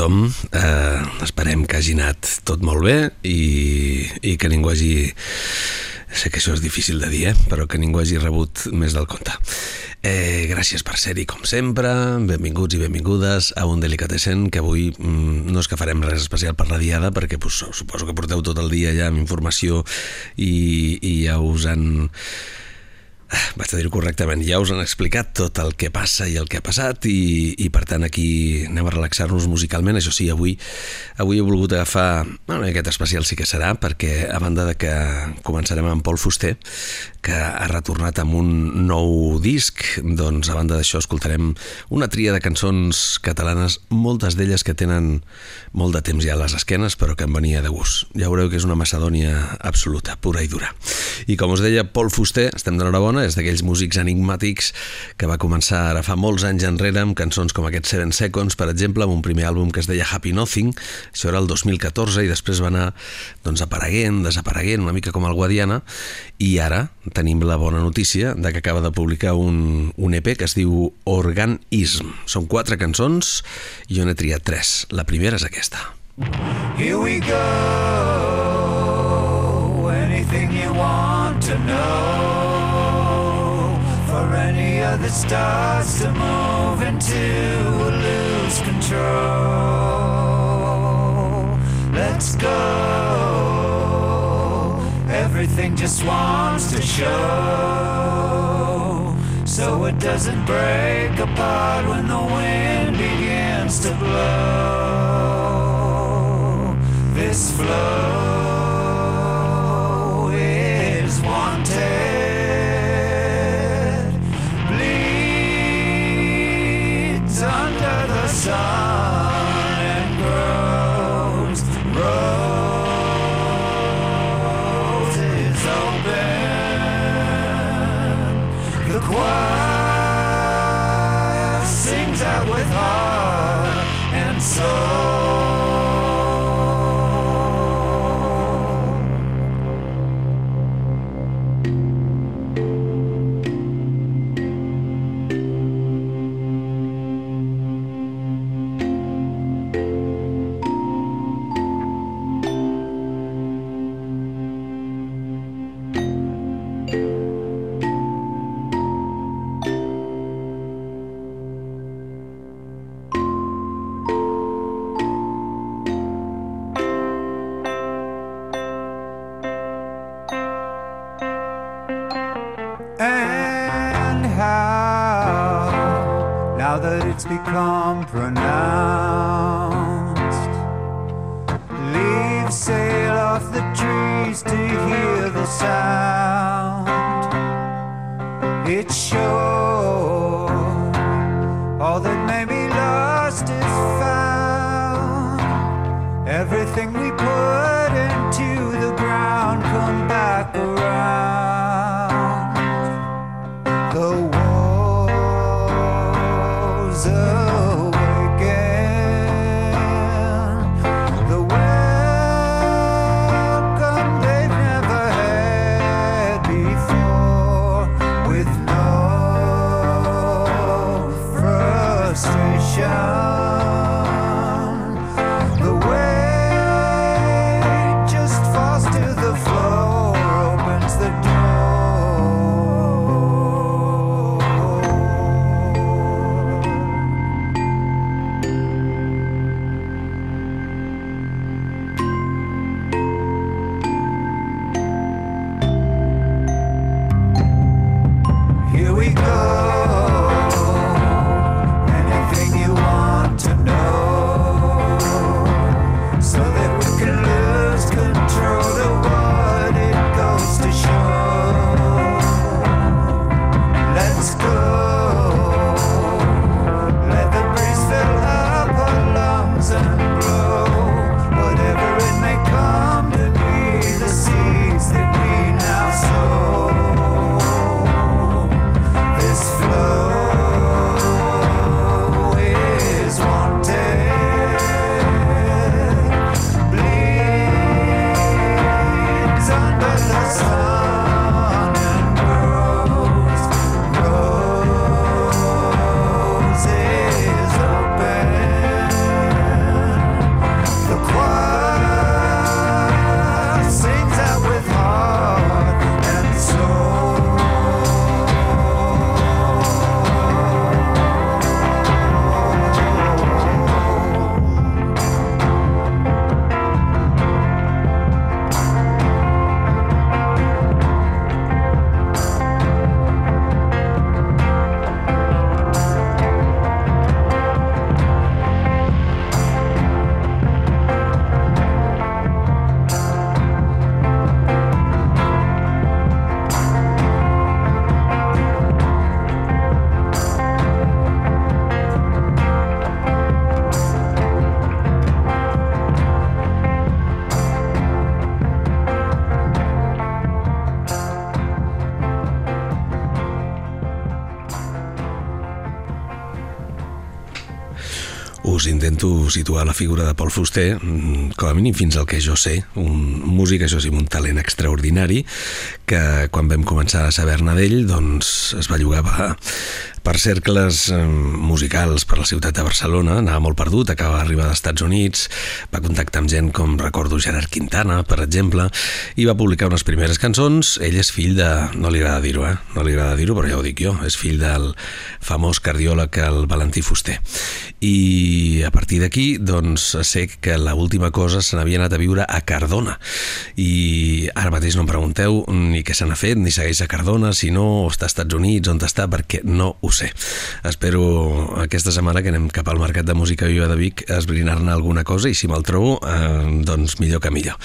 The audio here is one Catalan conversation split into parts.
Tothom. Eh, esperem que hagi anat tot molt bé i, i que ningú hagi... Sé que això és difícil de dir, eh? però que ningú hagi rebut més del compte. Eh, gràcies per ser-hi, com sempre. Benvinguts i benvingudes a un Delicatessen, que avui mm, no és que farem res especial per la diada, perquè pues, suposo que porteu tot el dia ja amb informació i, i ja us han vaig a dir-ho correctament, ja us han explicat tot el que passa i el que ha passat i, i per tant aquí anem a relaxar-nos musicalment, això sí, avui avui he volgut agafar, bueno, aquest especial sí que serà, perquè a banda de que començarem amb Pol Fuster, que ha retornat amb un nou disc, doncs a banda d'això escoltarem una tria de cançons catalanes, moltes d'elles que tenen molt de temps ja a les esquenes, però que em venia de gust. Ja veureu que és una macedònia absoluta, pura i dura. I com us deia, Pol Fuster, estem d'enhorabona, és d'aquells músics enigmàtics que va començar ara fa molts anys enrere amb cançons com aquest Seven Seconds, per exemple, amb un primer àlbum que es deia Happy Nothing, això era el 2014, i després va anar doncs, apareguent, desapareguent, una mica com el Guadiana, i ara tenim la bona notícia de que acaba de publicar un, un EP que es diu Organism. Són quatre cançons i jo n'he triat tres. La primera és aquesta. Here we go. Anything you want to know. For any of the stars to move into lose control. Let's go. Everything just wants to show. So it doesn't break apart when the wind begins to blow. This flow it's become pronounced. Leaves sail off the trees to hear the sound. It's sure intento situar la figura de Paul Fuster, mm, com a mínim fins al que jo sé, un músic, això sí, un talent extraordinari, que quan vam començar a saber-ne d'ell, doncs es va llogar per cercles musicals per la ciutat de Barcelona, anava molt perdut, acaba d'arribar als Estats Units, va contactar amb gent com recordo Gerard Quintana, per exemple, i va publicar unes primeres cançons. Ell és fill de... no li agrada dir-ho, eh? No li agrada dir-ho, però ja ho dic jo. És fill del famós cardiòleg, el Valentí Fuster. I a partir d'aquí, doncs, sé que la última cosa se n'havia anat a viure a Cardona. I ara mateix no em pregunteu ni què se n'ha fet, ni segueix a Cardona, si no, o està als Estats Units, on està, perquè no ho sé. Espero aquesta setmana que anem cap al Mercat de Música Viva de Vic esbrinar-ne alguna cosa i si me'l trobo, eh, doncs millor que millor.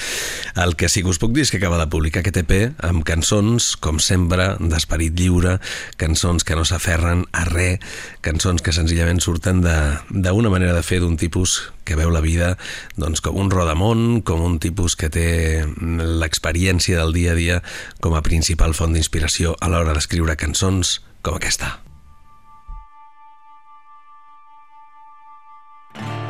El que sí que us puc dir és que acaba de publicar aquest EP amb cançons, com sempre, d'esperit lliure, cançons que no s'aferren a res, cançons que senzillament surten d'una manera de fer d'un tipus que veu la vida doncs, com un rodamont, com un tipus que té l'experiència del dia a dia com a principal font d'inspiració a l'hora d'escriure cançons com aquesta. Thank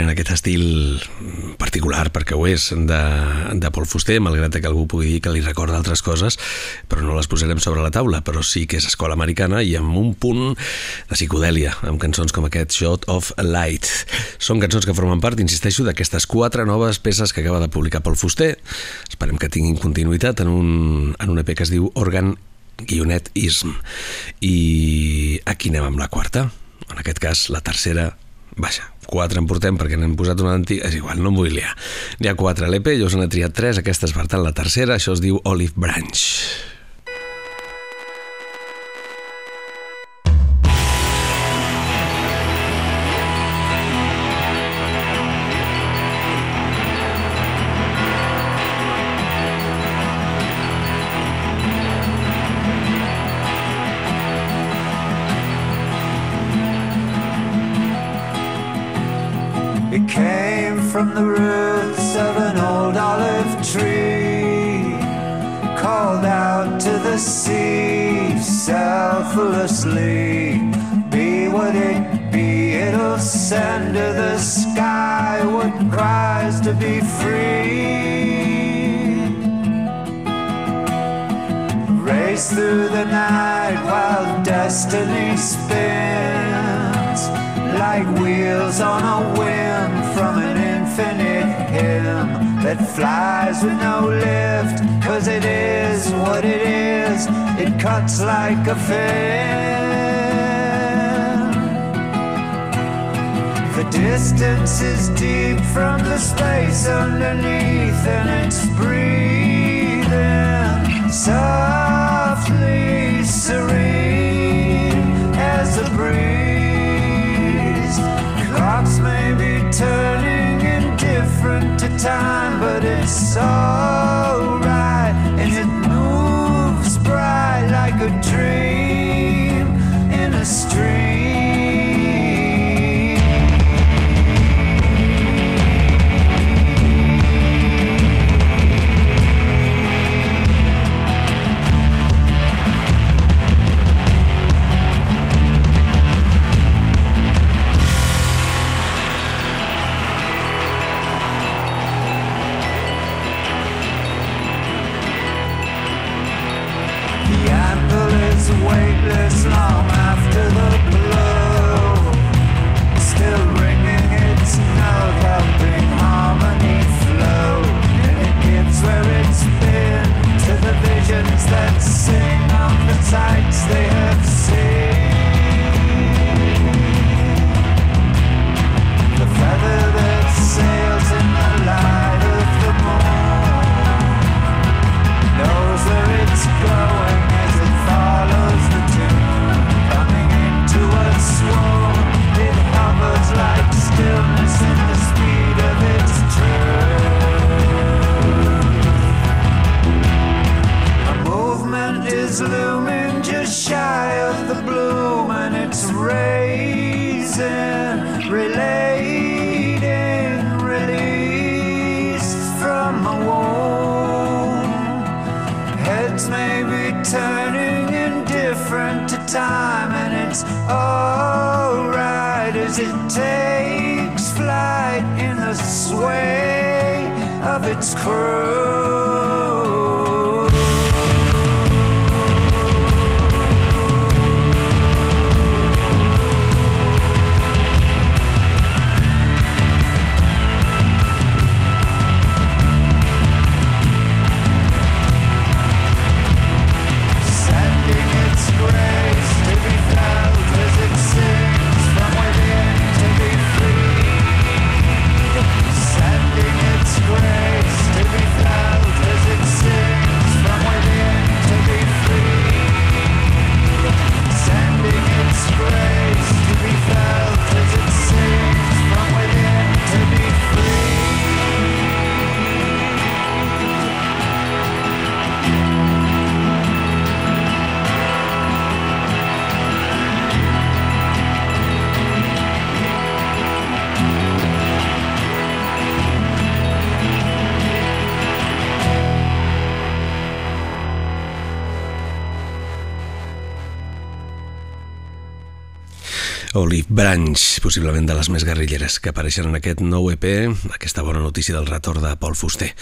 combinen aquest estil particular, perquè ho és, de, de Paul Fuster, malgrat que algú pugui dir que li recorda altres coses, però no les posarem sobre la taula, però sí que és escola americana i amb un punt de psicodèlia, amb cançons com aquest Shot of Light. Són cançons que formen part, insisteixo, d'aquestes quatre noves peces que acaba de publicar Paul Fuster. Esperem que tinguin continuïtat en un, en un EP que es diu Organ guionet ism. I aquí anem amb la quarta. En aquest cas, la tercera Vaja, quatre en portem perquè n'hem posat una antiga... És igual, no em vull liar. N'hi ha quatre a l'EP, jo us n'he triat tres, aquesta és per tant la tercera, això es diu Olive Branch. It came from the roots of an old olive tree, called out to the sea selflessly. Be what it be, it'll send to the sky what cries to be free. Race through the night while destiny spins like wheels on a whim from an infinite hymn that flies with no lift. Cause it is what it is, it cuts like a fin. The distance is deep from the space underneath, and it's breathing softly serene as a breeze. Turning indifferent to time, but it's alright, and it moves bright like a dream in a stream. to the Olive Branch, possiblement de les més guerrilleres que apareixen en aquest nou EP, aquesta bona notícia del retorn de Pol Fuster,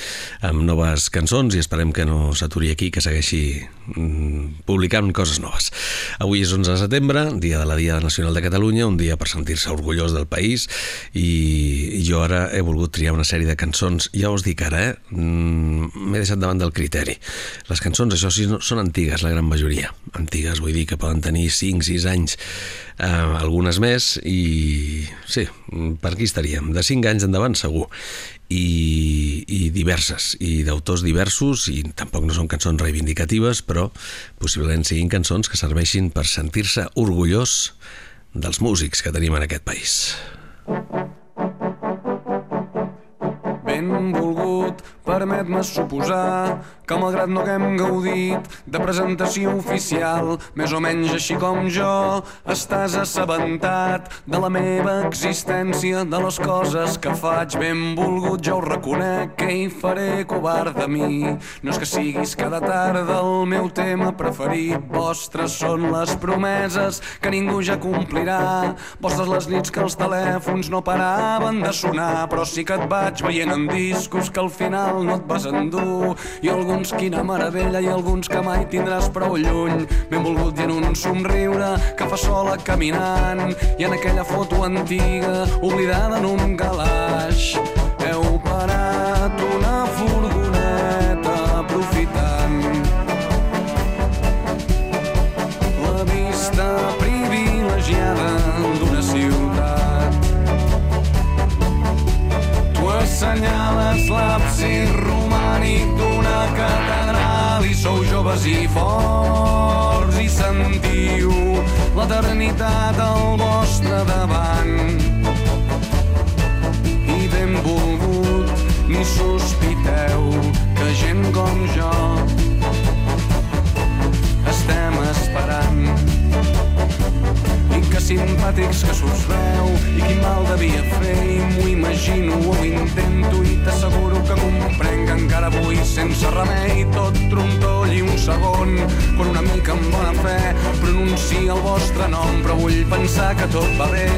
amb noves cançons i esperem que no s'aturi aquí, que segueixi mm, publicant coses noves. Avui és 11 de setembre, dia de la Dia Nacional de Catalunya, un dia per sentir-se orgullós del país i, jo ara he volgut triar una sèrie de cançons, ja us dic ara, eh? Mm, m'he deixat davant del criteri. Les cançons, això sí, són antigues, la gran majoria. Antigues, vull dir que poden tenir 5-6 anys, eh, algunes més, i sí, per aquí estaríem, de 5 anys endavant segur, i, i diverses, i d'autors diversos, i tampoc no són cançons reivindicatives, però possiblement siguin cançons que serveixin per sentir-se orgullós dels músics que tenim en aquest país. Benvolgut, permet-me suposar que malgrat no haguem gaudit de presentació oficial, més o menys així com jo, estàs assabentat de la meva existència, de les coses que faig. Benvolgut, ja ho reconec, que hi faré covard de mi. No és que siguis cada tarda el meu tema preferit, vostres són les promeses que ningú ja complirà, vostres les nits que els telèfons no paraven de sonar, però sí que et vaig veient en discos que al final no et vas endur, i alguns quina meravella i alguns que mai tindràs prou lluny. Benvolgut i en un somriure que fa sola caminant, i en aquella foto antiga oblidada en un calaix. Joves i forts i sentiu l'eternitat al vostre davant. I benvolgut, ni sospiteu que gent com jo simpàtics que s'us veu i quin mal devia fer i m'ho imagino o ho intento i t'asseguro que comprenc que encara avui sense remei tot trontoll i un segon quan una mica amb bona fe pronuncia el vostre nom. Però vull pensar que tot va bé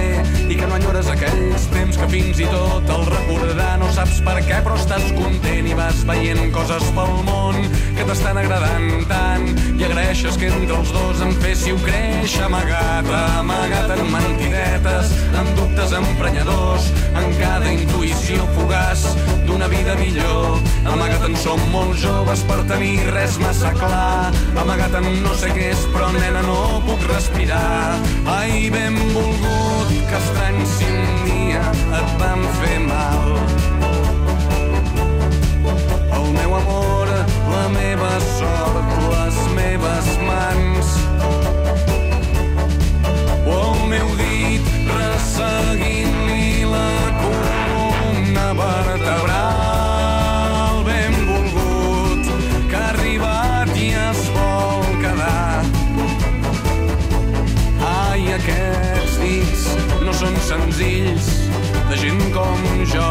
i que no enyores aquells temps que fins i tot el recordar no saps per què però estàs content i vas veient coses pel món que t'estan agradant tant. I agraeixes que entre els dos em féssiu créixer amagat, amagat en mentidetes, en dubtes emprenyadors, en cada intuïció fugaç d'una vida millor. Amagat en som molt joves per tenir res massa clar, amagat en no sé què és, però nena no puc respirar. Ai, benvolgut, que estrany si un dia et vam fer mal. El meu amor, la meva sort, les meves mans. Resseguint-li la columna vertebral. Benvolgut, que ha arribat i es vol quedar. Ai, aquests no són senzills de gent com jo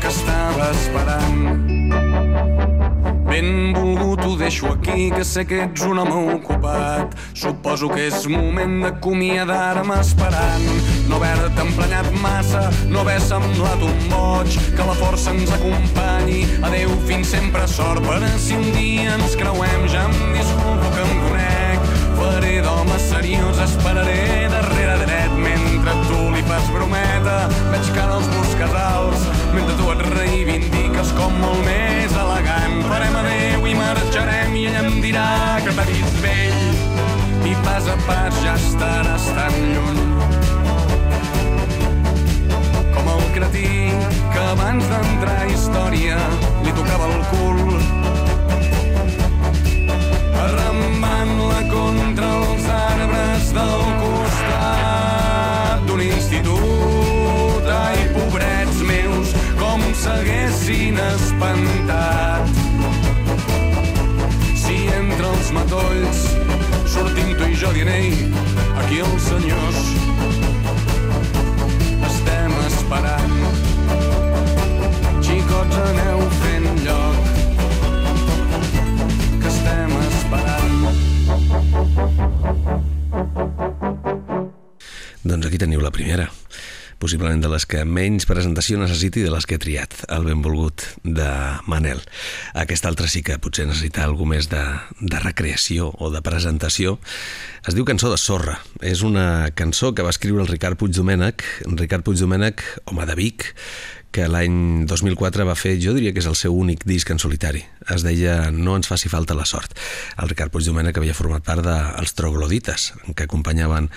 que estava esperant. Deixo aquí, que sé que ets un home ocupat. Suposo que és moment d'acomiadar-me esperant. No haver-te emprenyat massa, no haver semblat un boig, que la força ens acompanyi. Adeu, fins sempre sort, per si un dia ens creuem, ja em disculpo que em conec. Faré d'home seriós, esperaré darrere dret mentre tu li fas brometa. Veig que ara els busques alts, mentre tu et reivindiques com molt més elegant. Farem adeu i marxarem i ella em dirà que t'ha vist vell i pas a pas ja estaràs tan lluny. Com el cretí que abans d'entrar a història li tocava el cul arrambant-la contra els arbres del costat d'un institut. Ai, pobrets meus, com s'haguessin espantat. Matolls sortim tu i jo dient, ei, aquí els senyors estem esperant. Xicots, aneu fent lloc que estem esperant. teniu la primera possiblement de les que menys presentació necessiti de les que he triat, el benvolgut de Manel. Aquesta altra sí que potser necessita alguna més de, de recreació o de presentació. Es diu Cançó de Sorra. És una cançó que va escriure el Ricard Puigdomènech, Ricard Puigdomènech, home de Vic, que l'any 2004 va fer, jo diria que és el seu únic disc en solitari. Es deia No ens faci falta la sort. El Ricard Puigdomènech havia format part dels Troglodites, que acompanyaven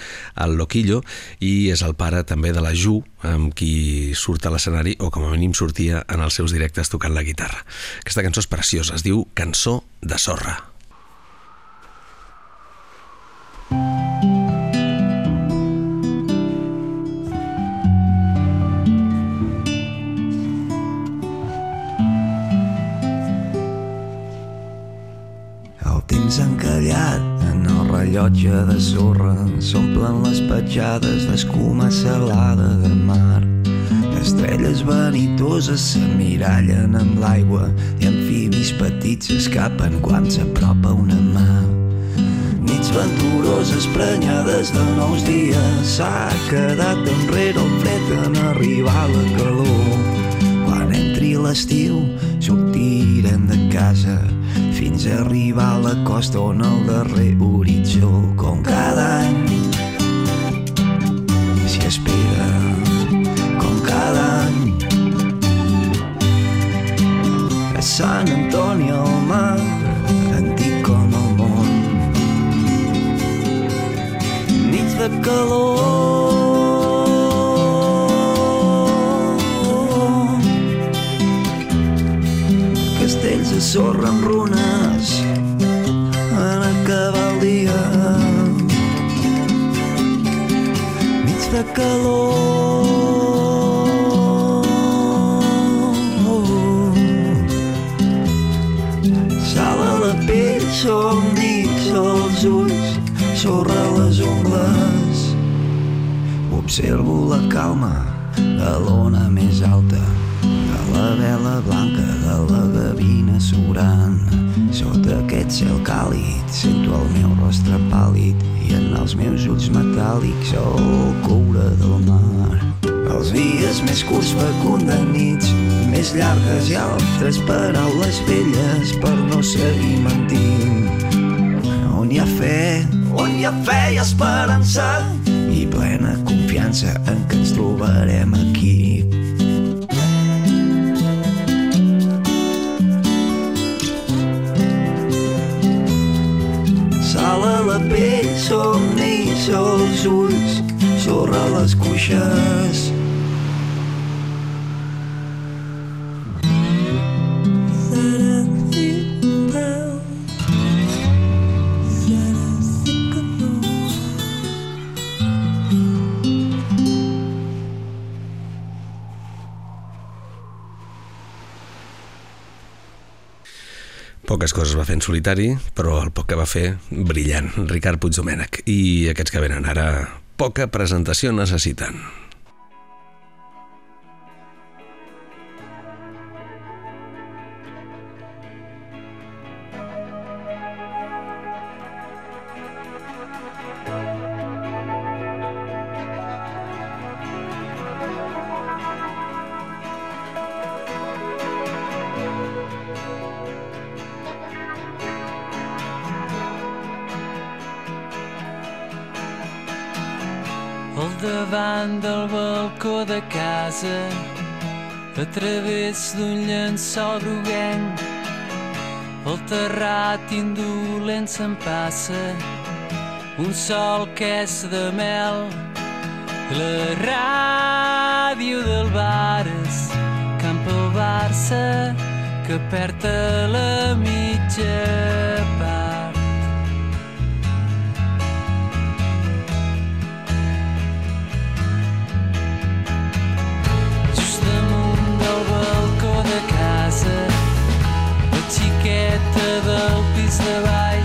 el Loquillo, i és el pare també de la Ju, amb qui surt a l'escenari, o com a mínim sortia en els seus directes tocant la guitarra. Aquesta cançó és preciosa, es diu Cançó de Sorra. Encallat en el rellotge de sorra s'omplen les petjades d'escuma salada de mar. Estrelles vanitoses s'emmirallen amb l'aigua i amfibis petits s'escapen quan s'apropa una mà. Nits venturoses prenyades de nous dies s'ha quedat enrere el fred en arribar la calor. Quan entri l'estiu sortirem de casa fins a arribar a la costa on el darrer horitzó com cada any s'hi espera com cada any. A Sant Antoni al mar antic com el món. Nits de calor. Castells de sorra amb runes de calor. Sal a la pell somnis als ulls sorra les ungles. Observo la calma de l'ona més alta de la vela blanca de la gavina surant sota aquest cel càlid sento el meu rostre pàl·lid i en els meus ulls metàl·lics el coure del mar. Els dies més curts fecunden nits més llargues i altres paraules velles per no seguir mentint. On hi ha fe, on hi ha fe i esperança i plena confiança en que ens trobarem aquí. Sal a la pell, somnis als ulls, sorra les cuixes. Poques coses va fer en solitari, però el poc que va fer, brillant, Ricard Puigdomènech. I aquests que venen ara, poca presentació necessiten. A través d'un llençol groguenc el terrat indolent se'n passa. Un sol que és de mel la ràdio del Bares campa el Barça que perd la mitja part xiqueta del pis de baix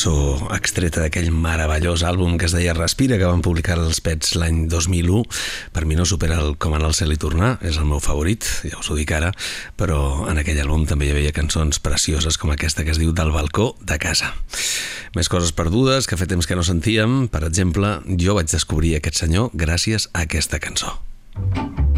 cançó extreta d'aquell meravellós àlbum que es deia Respira, que van publicar els Pets l'any 2001. Per mi no supera el Com anar al cel i tornar, és el meu favorit, ja us ho dic ara, però en aquell àlbum també hi havia cançons precioses com aquesta que es diu Del balcó de casa. Més coses perdudes que fa temps que no sentíem, per exemple, jo vaig descobrir aquest senyor gràcies a aquesta cançó. Veig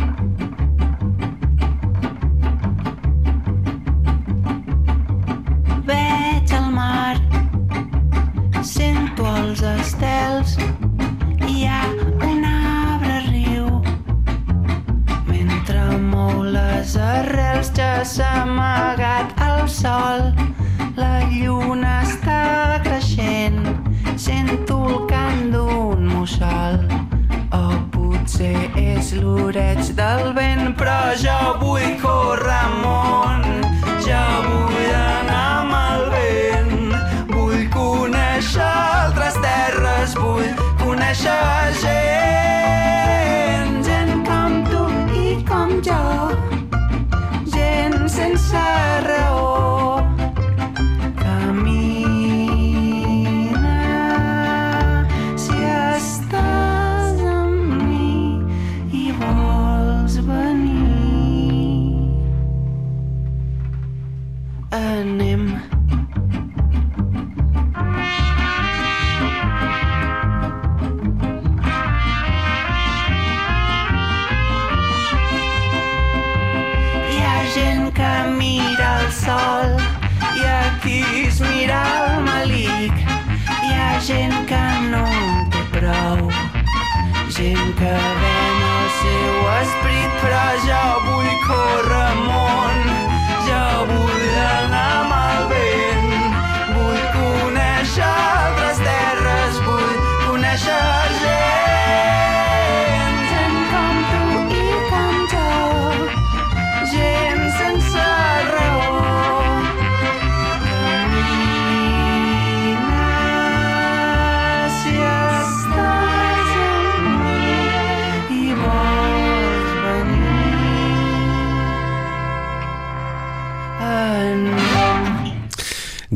s'ha amagat el sol, la lluna està creixent, sento el cant d'un mussol. O potser és l'oreig del vent, però jo vull córrer amunt, gent que no en té prou, gent que ven el seu esperit, però jo vull córrer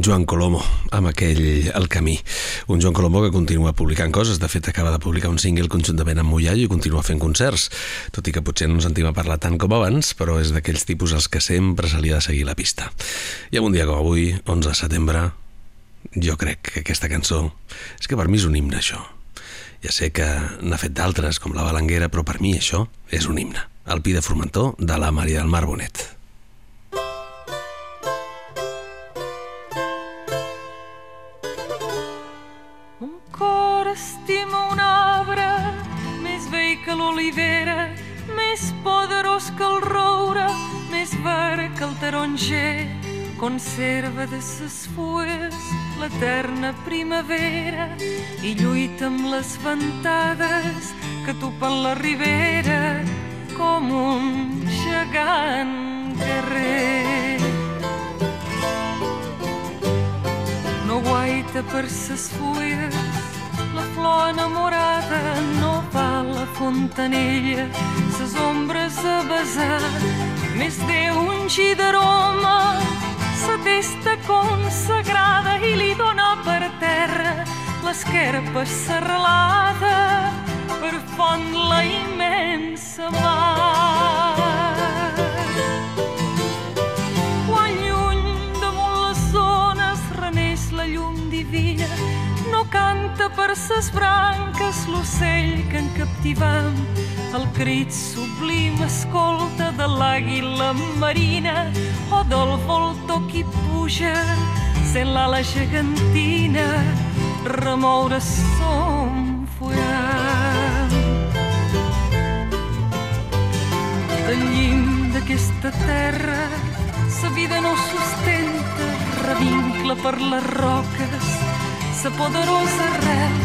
Joan Colomo amb aquell El Camí. Un Joan Colomo que continua publicant coses. De fet, acaba de publicar un single conjuntament amb Mullallo i continua fent concerts. Tot i que potser no sentim a parlar tant com abans, però és d'aquells tipus als que sempre se li ha de seguir la pista. I en un dia com avui, 11 de setembre, jo crec que aquesta cançó... És que per mi és un himne, això. Ja sé que n'ha fet d'altres, com la Balanguera, però per mi això és un himne. El Pi de Formentor, de la Maria del Mar Bonet. Estima un arbre més vell que l'olivera, més poderós que el roure, més verd que el taronger. Conserva de ses fulles l'eterna primavera i lluita amb les ventades que topen la ribera com un gegant guerrer. No guaita per ses fulles, flor enamorada no va a la fontanella, ses ombres a besar, més d'un gi d'aroma, sa testa consagrada i li dona per terra l'esquerpa serralada per font la immensa mar. Canta per ses branques l'ocell que en captivam, el crit sublim escolta de l'àguila marina o del voltor qui puja sent l'ala gegantina remoure son forat. Llim d'aquesta terra sa vida no sustenta, revincla per les roques, sa poderosa arrel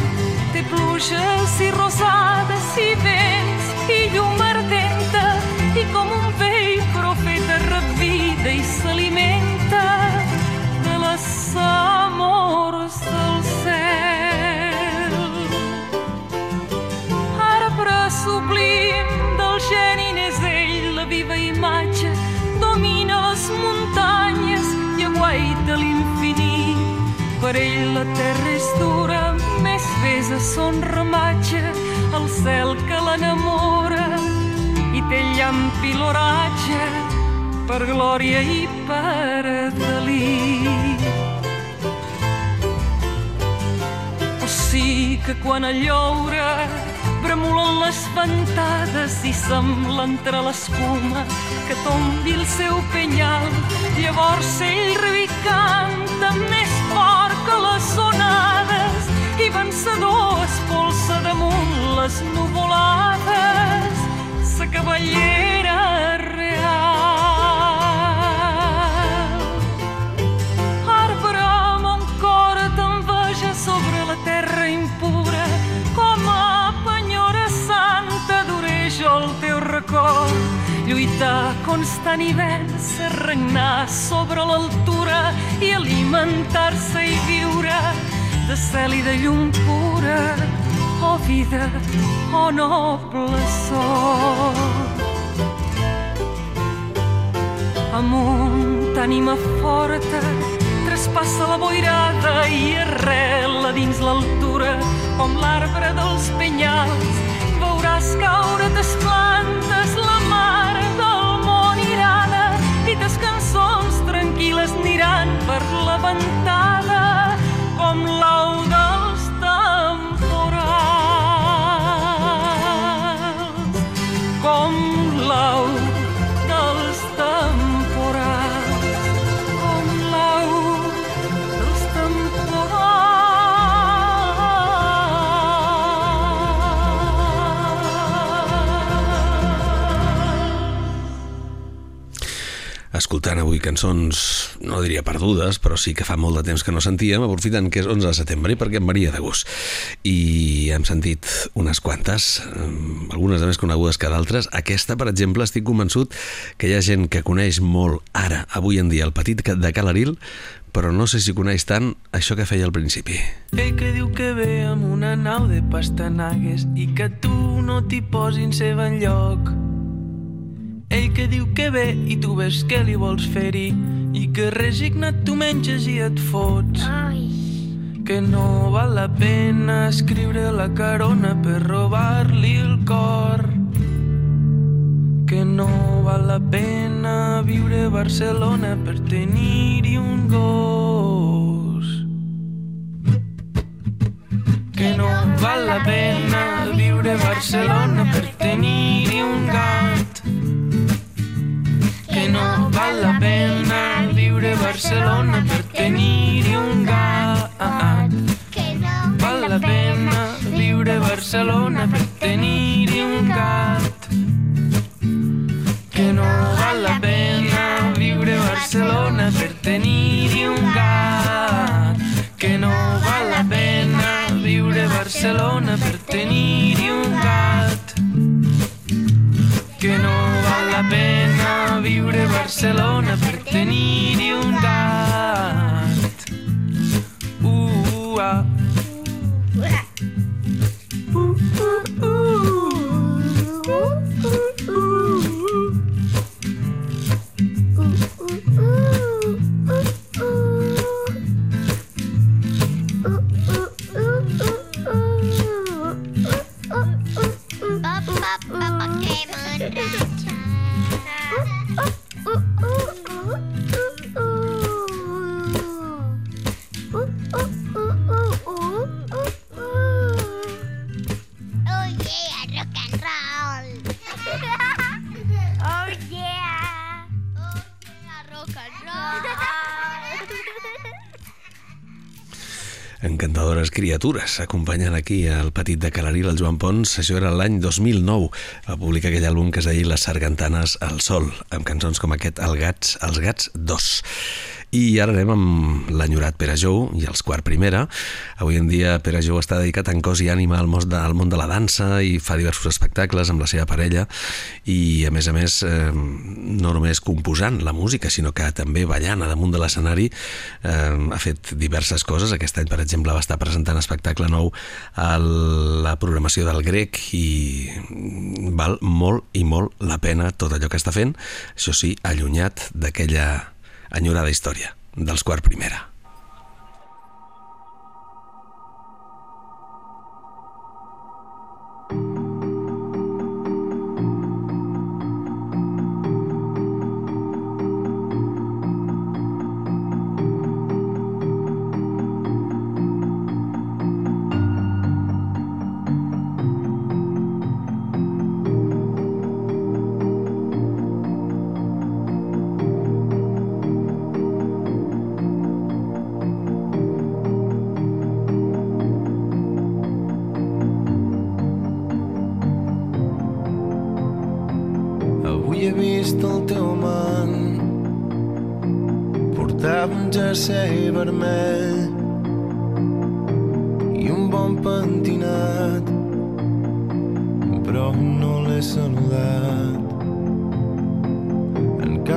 té pluges i rosades i vents i llum ardenta i com un vell profeta revida i s'alimenta de les amors per ell la terra és dura més besa son ramatge el cel que l'enamora i té i l'oratge per glòria i per delit. O sí que quan el lloure les ventades i sembla entre l'escuma que tombi el seu penyal. Llavors ell riu i canta més vencedor espolsa damunt les nuvolades sa cavallera real. Arbre amb un cor t'enveja sobre la terra impura com a penyora santa duré jo el teu record lluitar constant i vèncer, regnar sobre l'altura i alimentar-se i viure de cel i de llum pura, oh vida, oh noble sort. Amunt, ànima forta, traspassa la boirada i arrela dins l'altura, com l'arbre dels penyals. Veuràs caure tes plantes, la mar del món irada, i tes cançons tranquil·les aniran per la ventada, com l'au dels temporals. Com l'au dels temporals. Com l'au dels temporals. escoltant avui cançons, no diria perdudes, però sí que fa molt de temps que no sentíem, aprofitant que és 11 de setembre i perquè em varia de gust. I hem sentit unes quantes, eh, algunes de més conegudes que d'altres. Aquesta, per exemple, estic convençut que hi ha gent que coneix molt ara, avui en dia, el petit de Calaril, però no sé si coneix tant això que feia al principi. Ell que diu que ve amb una nau de pastanagues i que tu no t'hi posin seva enlloc. Ell que diu que ve i tu ves que li vols fer-hi i que resignat tu menges i et fots. Ai, Que no val la pena escriure la carona per robar-li el cor. Que no val la pena viure a Barcelona per tenir-hi un gos. Que no val la pena viure a Barcelona per tenir-hi un gat. Que no val la pena viure a Barcelona per tenir-hi un gat. Val la pena viure a Barcelona per tenir-hi un gat. Que no val la pena viure a Barcelona per tenir-hi un gat. Que no val la pena viure a Barcelona per tenir-hi un gat. Que no val la pena viure a Barcelona per tenir-hi un gat. Uh, ah. Oh Ha ha ha! Criatures, acompanyant aquí el petit de Calaril, el Joan Pons. Això era l'any 2009. Va publicar aquell àlbum que es deia Les sargantanes al sol, amb cançons com aquest, El Gats, Els Gats 2. I ara anem amb l'enyorat Pere Jou i els Quart Primera. Avui en dia Pere Jou està dedicat en cos i ànima al món, de, al món de la dansa i fa diversos espectacles amb la seva parella i a més a més eh, no només composant la música sinó que també ballant a damunt de l'escenari eh, ha fet diverses coses. Aquest any per exemple va estar presentant espectacle nou a la programació del grec i val molt i molt la pena tot allò que està fent, això sí, allunyat d'aquella enyorada història dels quart primera.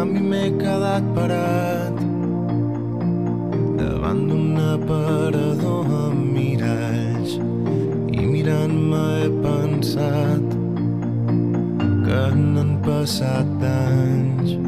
Canvi m'he quedat parat davant d'un aparador amb miralls i mirant-me he pensat que n'han passat anys.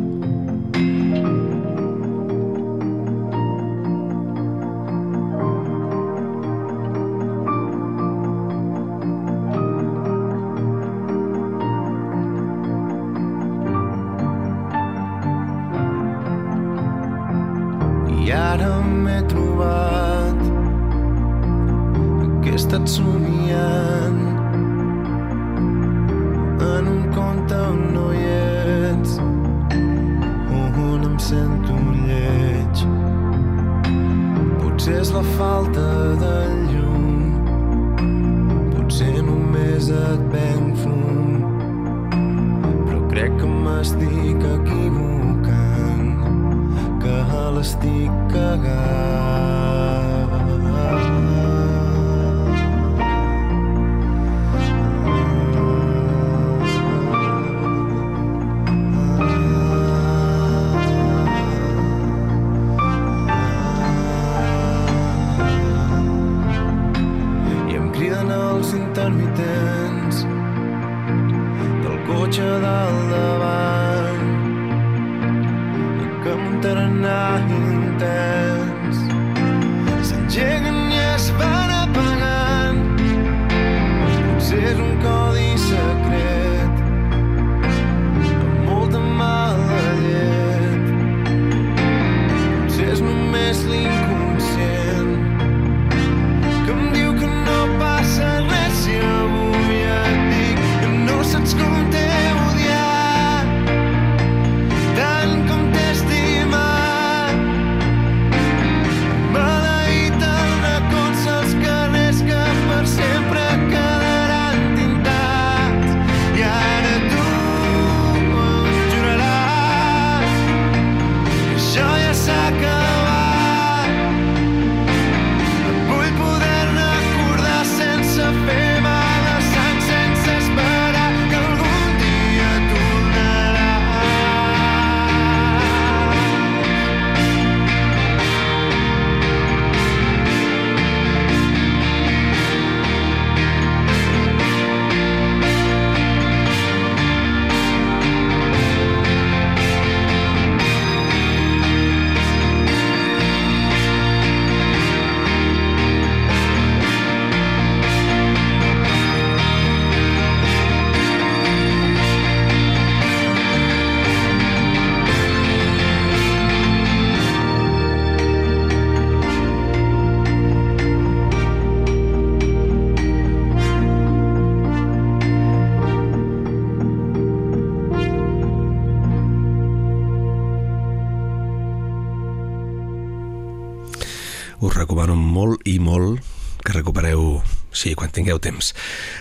Sí, quan tingueu temps,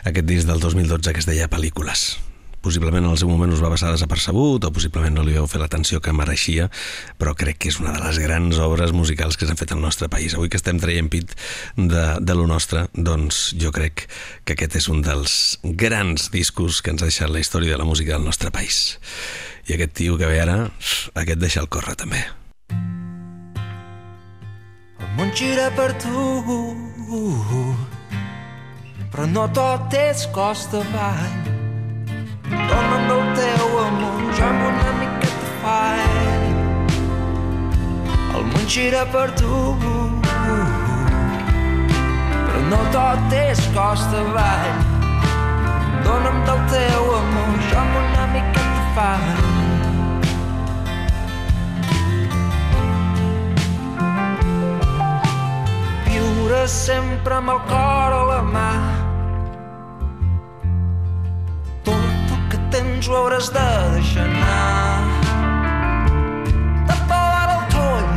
aquest disc del 2012 que es deia Pel·lícules. Possiblement en el seu moment us va passar desapercebut o possiblement no li vau fer l'atenció que mereixia, però crec que és una de les grans obres musicals que s'han fet al nostre país. Avui que estem traient pit de, de lo nostre, doncs jo crec que aquest és un dels grans discos que ens ha deixat la història de la música del nostre país. I aquest tio que ve ara, aquest deixa el córrer també. El món gira per tu, però no tot és costa avall. Dona'm del teu amor, jo amb una miqueta fall. El món gira per tu, però no tot és costa avall. Dona'm del teu amor, jo amb una miqueta fall. Viure sempre amb el cor a la mà. Tens ho hauràs de deixar anar. Tapar el coll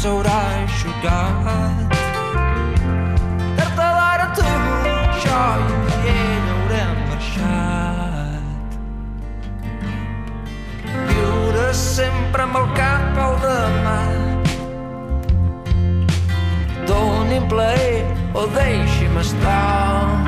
s'haurà aixugat. Tard o d'hora tu, jo i ell haurem marxat. Viure sempre amb el cap al demà. Doni'm plaer o deixi'm estar.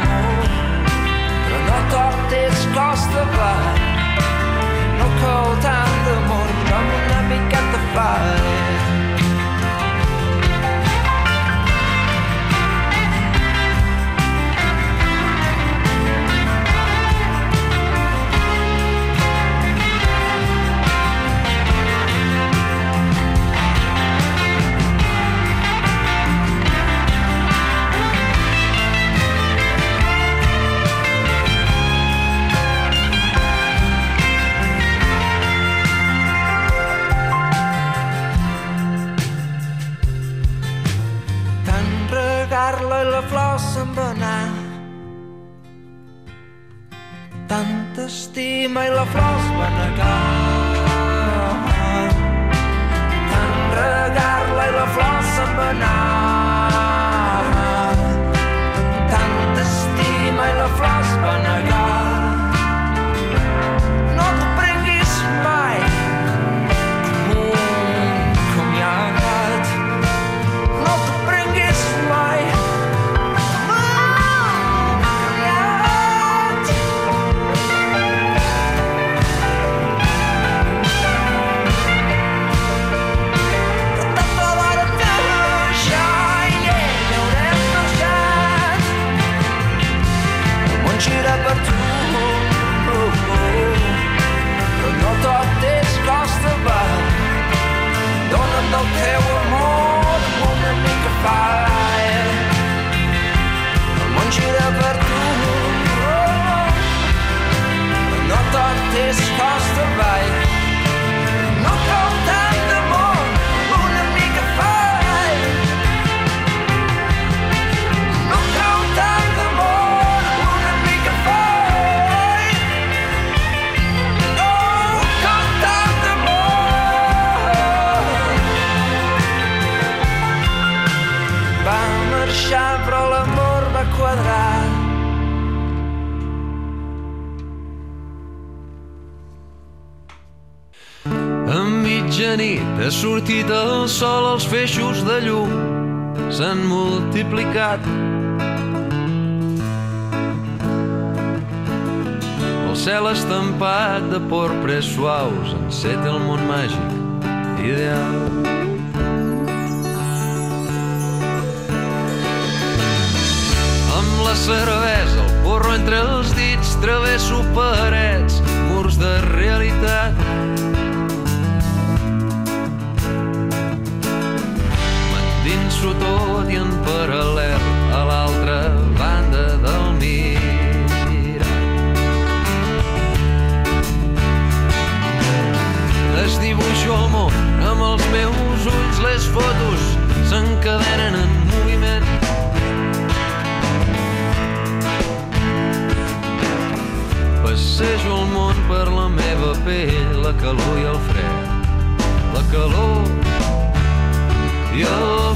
però mitja nit ha sortit el sol, els feixos de llum s'han multiplicat. El cel estampat de porpres suaus enceta el món màgic ideal. Amb la cervesa, el porro entre els dits, travesso parets, murs de realitat. M'endinso tot i en paral·lel a l'altra banda del mirar. Desdibuixo el món amb els meus ulls, les fotos s'encadenen en moviment. Passejo el món per la meva pell, la calor i el fred. La calor i el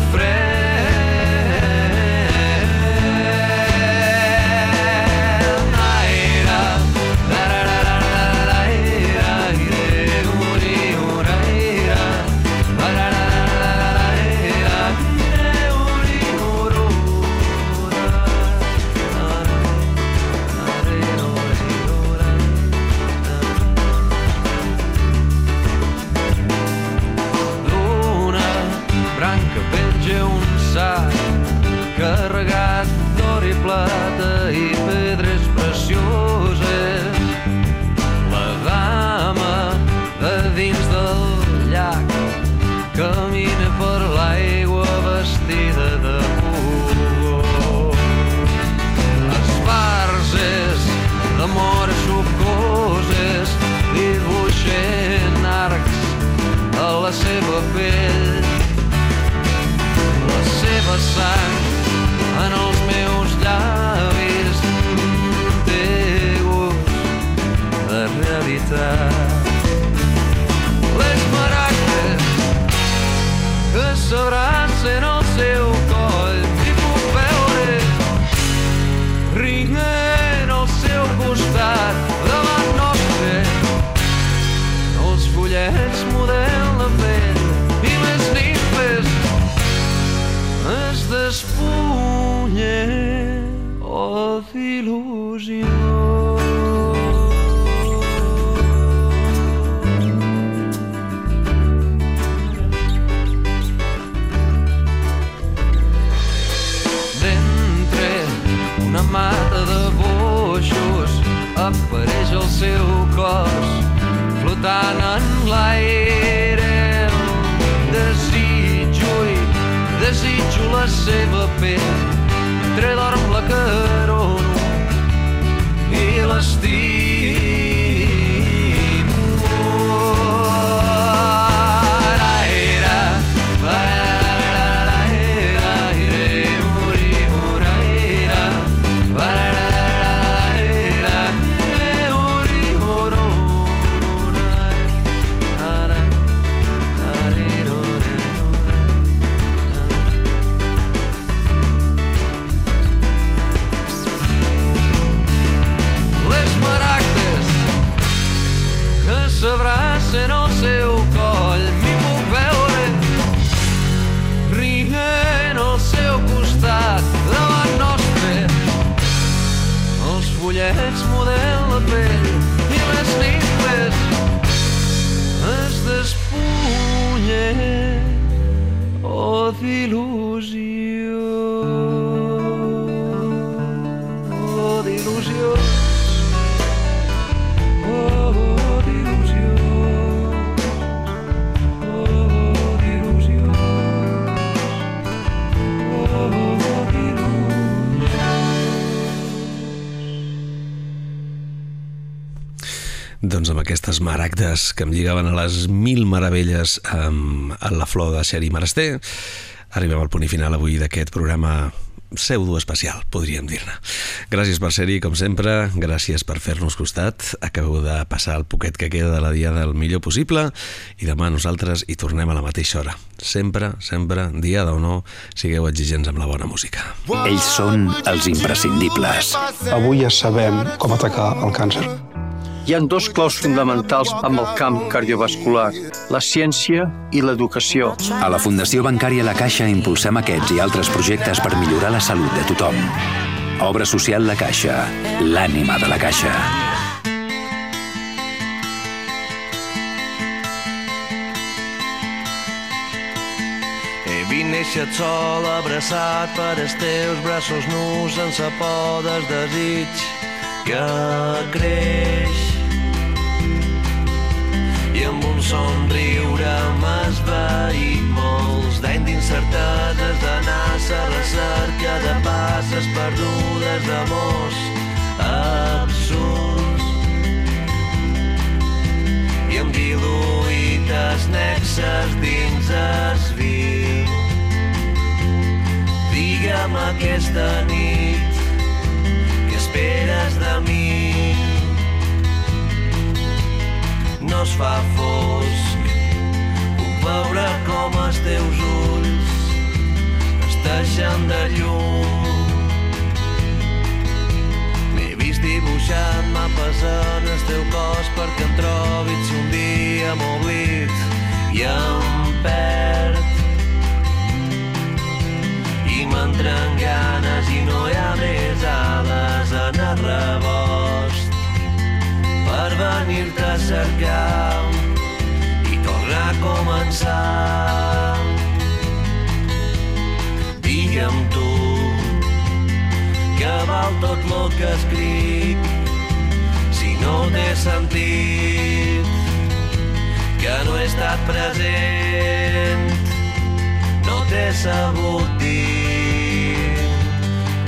que em lligaven a les mil meravelles amb, la flor de Xeri Marester, arribem al punt i final avui d'aquest programa pseudo-especial, podríem dir-ne. Gràcies per ser-hi, com sempre, gràcies per fer-nos costat. Acabeu de passar el poquet que queda de la dia del millor possible i demà nosaltres hi tornem a la mateixa hora. Sempre, sempre, diada o no, sigueu exigents amb la bona música. Ells són els imprescindibles. Avui ja sabem com atacar el càncer. Hi han dos claus fonamentals amb el camp cardiovascular, la ciència i l'educació. A la Fundació Bancària La Caixa impulsem aquests i altres projectes per millorar la salut de tothom. Obra social La Caixa, l'ànima de la Caixa. He vist néixer sol abraçat per els teus braços nus sense por del desig que creix i amb un somriure m'ha esvaït molts d'anys d'incerteses d'anar a la recerca de passes perdudes d'amors absurds. I amb diluïtes nexes dins es viu. Digue'm aquesta nit què esperes de mi es fa fosc. Puc veure com els teus ulls es deixen de llum. M'he vist dibuixant mapes en el teu cos perquè em trobis si un dia m'oblit i em perd. I m'entren ganes i no hi ha més ales en el rebost per venir-te a cercar i torna a començar. Digue'm tu que val tot lo que escric si no t'he sentit que no he estat present no t'he sabut dir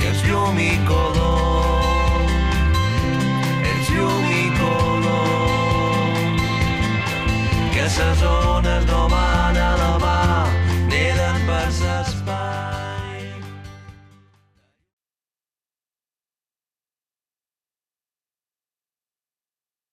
que ets llum i color ets llum i ses ones no a la